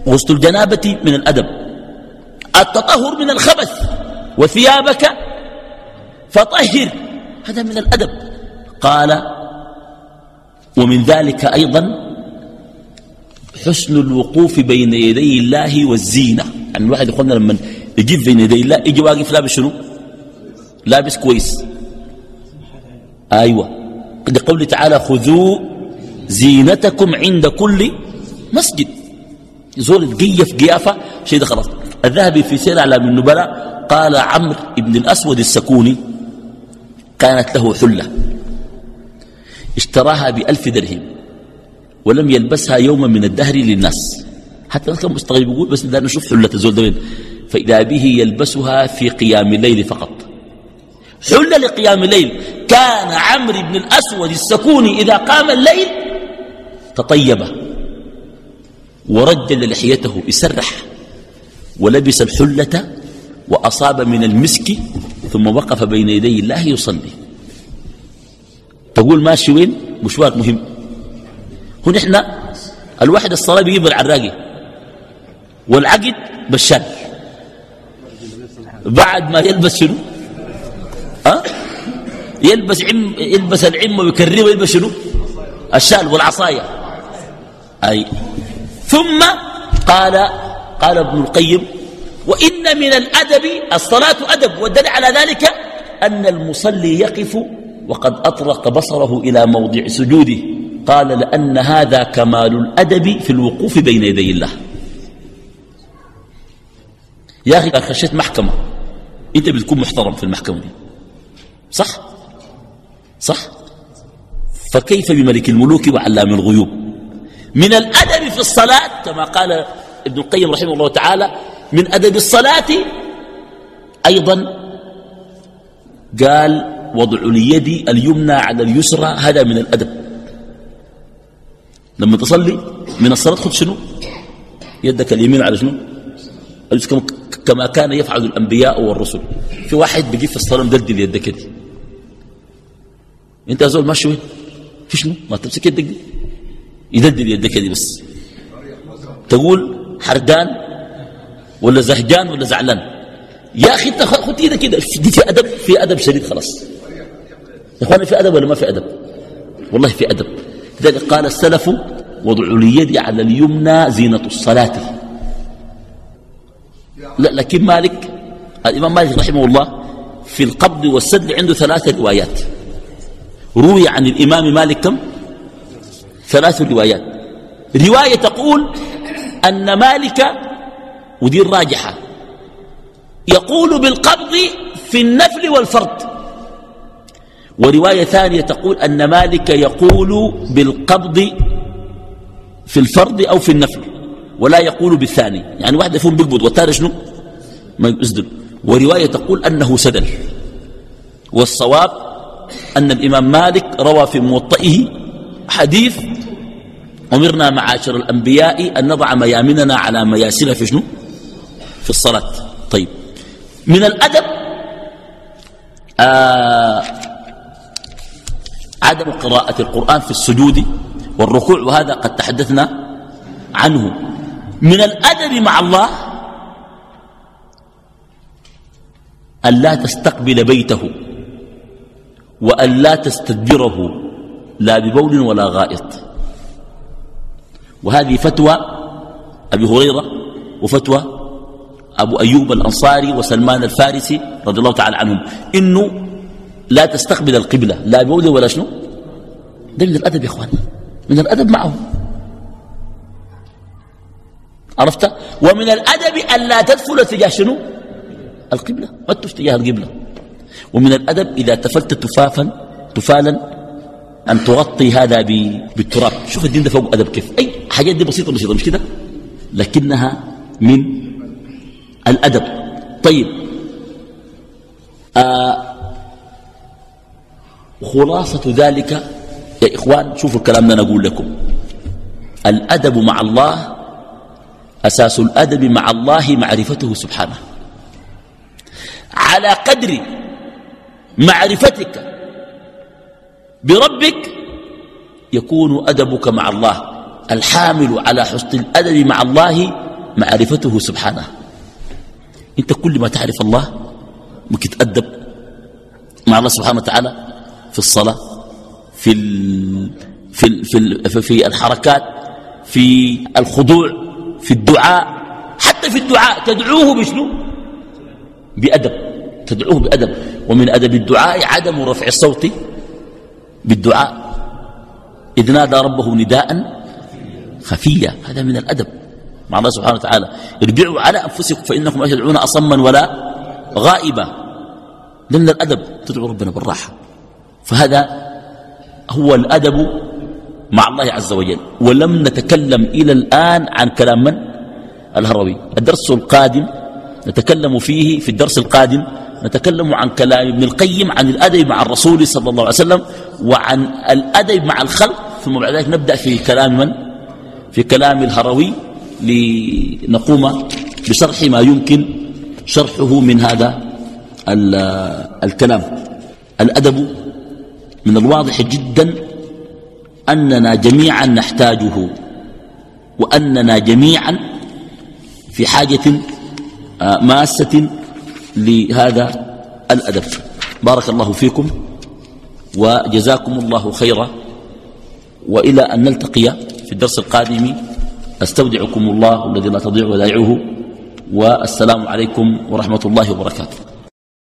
غسل الجنابة من الأدب. التطهر من الخبث وثيابك فطهر. هذا من الأدب. قال ومن ذلك أيضا حسن الوقوف بين يدي الله والزينة. يعني الواحد يقولنا لما يجيب بين يدي الله يجي واقف لابس شنو؟ لابس كويس. أيوة. قوله تعالى خذوا زينتكم عند كل مسجد. زول تقيف قيافة شيء ده خلاص. الذهبي في سير على النبلاء قال عمرو بن الأسود السكوني كانت له حلة اشتراها بألف درهم. ولم يلبسها يوما من الدهر للناس. حتى كان مستغرب يقول بس لا نشوف حلة الزول ده فإذا به يلبسها في قيام الليل فقط. حلة لقيام الليل. كان عمرو بن الأسود السكوني إذا قام الليل تطيب ورجل لحيته يسرح ولبس الحلة وأصاب من المسك ثم وقف بين يدي الله يصلي. تقول ماشي وين؟ مشوار مهم. إحنا الواحد الصلاة بيجيب العراقي والعقد بالشال بعد ما يلبس شنو؟ أه؟ يلبس عم يلبس العمة ويكرمه ويلبس شنو؟ الشال والعصاية. أي. ثم قال قال ابن القيم وإن من الأدب الصلاة أدب والدليل على ذلك أن المصلي يقف وقد أطرق بصره إلى موضع سجوده. قال لأن هذا كمال الأدب في الوقوف بين يدي الله. يا أخي خشيت محكمة أنت بتكون محترم في المحكمة دي. صح؟ صح؟ فكيف بملك الملوك وعلام الغيوب؟ من الأدب في الصلاة كما قال ابن القيم رحمه الله تعالى من أدب الصلاة أيضا قال وضع اليد اليمنى على اليسرى. هذا من الأدب. لما تصلي من الصلاة خذ شنو؟ يدك اليمين على شنو؟ كما كان يفعل الأنبياء والرسل. في واحد بيجي في الصلاة مدلدل يدك دي أنت زول ماشي وين؟ في شنو؟ ما تمسك يدك دي. يدلدل يدك دي بس. تقول حردان ولا زهجان ولا زعلان. يا أخي أنت خذ إيدك كده دي في ادب في أدب شديد خلاص. يا إخواني في أدب ولا ما في أدب؟ والله في أدب. لذلك قال السلف وضع اليد على اليمنى زينة الصلاة. لا لكن مالك الإمام مالك رحمه الله في القبض والسد عنده ثلاثة روايات. روي عن الإمام مالك كم؟ ثلاث روايات. رواية تقول أن مالك ودي الراجحة يقول بالقبض في النفل والفرض ورواية ثانية تقول أن مالك يقول بالقبض في الفرض أو في النفل ولا يقول بالثاني. يعني واحد يفهم بيقبض والثاني شنو؟ ما يسدل ورواية تقول أنه سدل. والصواب أن الإمام مالك روى في موطئه حديث أمرنا معاشر الأنبياء أن نضع ميامننا على مياسنا في شنو؟ في الصلاة. طيب. من الأدب آه عدم قراءة القرآن في السجود والركوع وهذا قد تحدثنا عنه. من الأدب مع الله أن لا تستقبل بيته وأن لا تستدبره لا ببول ولا غائط. وهذه فتوى أبي هريرة وفتوى أبو أيوب الأنصاري وسلمان الفارسي رضي الله تعالى عنهم. إنه لا تستقبل القبلة. لا بول ولا شنو؟ ده من الأدب يا أخوان من الأدب معه عرفت؟ ومن الأدب أن لا تدخل تجاه شنو؟ القبلة. ما تجاه القبلة. ومن الأدب إذا تفلت تفافا تفالا أن تغطي هذا بالتراب. شوف الدين ده فوق أدب كيف. أي حاجات دي بسيطة بسيطة مش كده؟ لكنها من الأدب. طيب. آه خلاصة ذلك يا إخوان شوفوا الكلام ده نقول لكم. الأدب مع الله أساس الأدب مع الله معرفته سبحانه. على قدر معرفتك بربك يكون أدبك مع الله الحامل على حسن الأدب مع الله معرفته سبحانه. أنت كل ما تعرف الله ممكن تأدب مع الله سبحانه وتعالى. في الصلاة في ال في ال في, ال في الحركات في الخضوع في الدعاء. حتى في الدعاء تدعوه بشنو؟ بأدب تدعوه بأدب. ومن أدب الدعاء عدم رفع الصوت بالدعاء. إذ نادى ربه نداء خفيا. هذا من الأدب. مع الله سبحانه وتعالى. ارجعوا على أنفسكم فإنكم لا تدعون أصما ولا غائبا. ده من الأدب تدعو ربنا بالراحة. فهذا هو الأدب مع الله عز وجل. ولم نتكلم إلى الآن عن كلام من؟ الهروي. الدرس القادم نتكلم فيه في الدرس القادم نتكلم عن كلام ابن القيم عن الأدب مع الرسول صلى الله عليه وسلم وعن الأدب مع الخلق. ثم بعد ذلك نبدأ في كلام من؟ في كلام الهروي لنقوم بشرح ما يمكن شرحه من هذا الكلام. الأدب من الواضح جدا أننا جميعا نحتاجه وأننا جميعا في حاجة آه، ماسة لهذا الأدب. بارك الله فيكم وجزاكم الله خيرا. وإلى أن نلتقي في الدرس القادم أستودعكم الله الذي لا تضيع ودائعه. والسلام عليكم ورحمة الله وبركاته.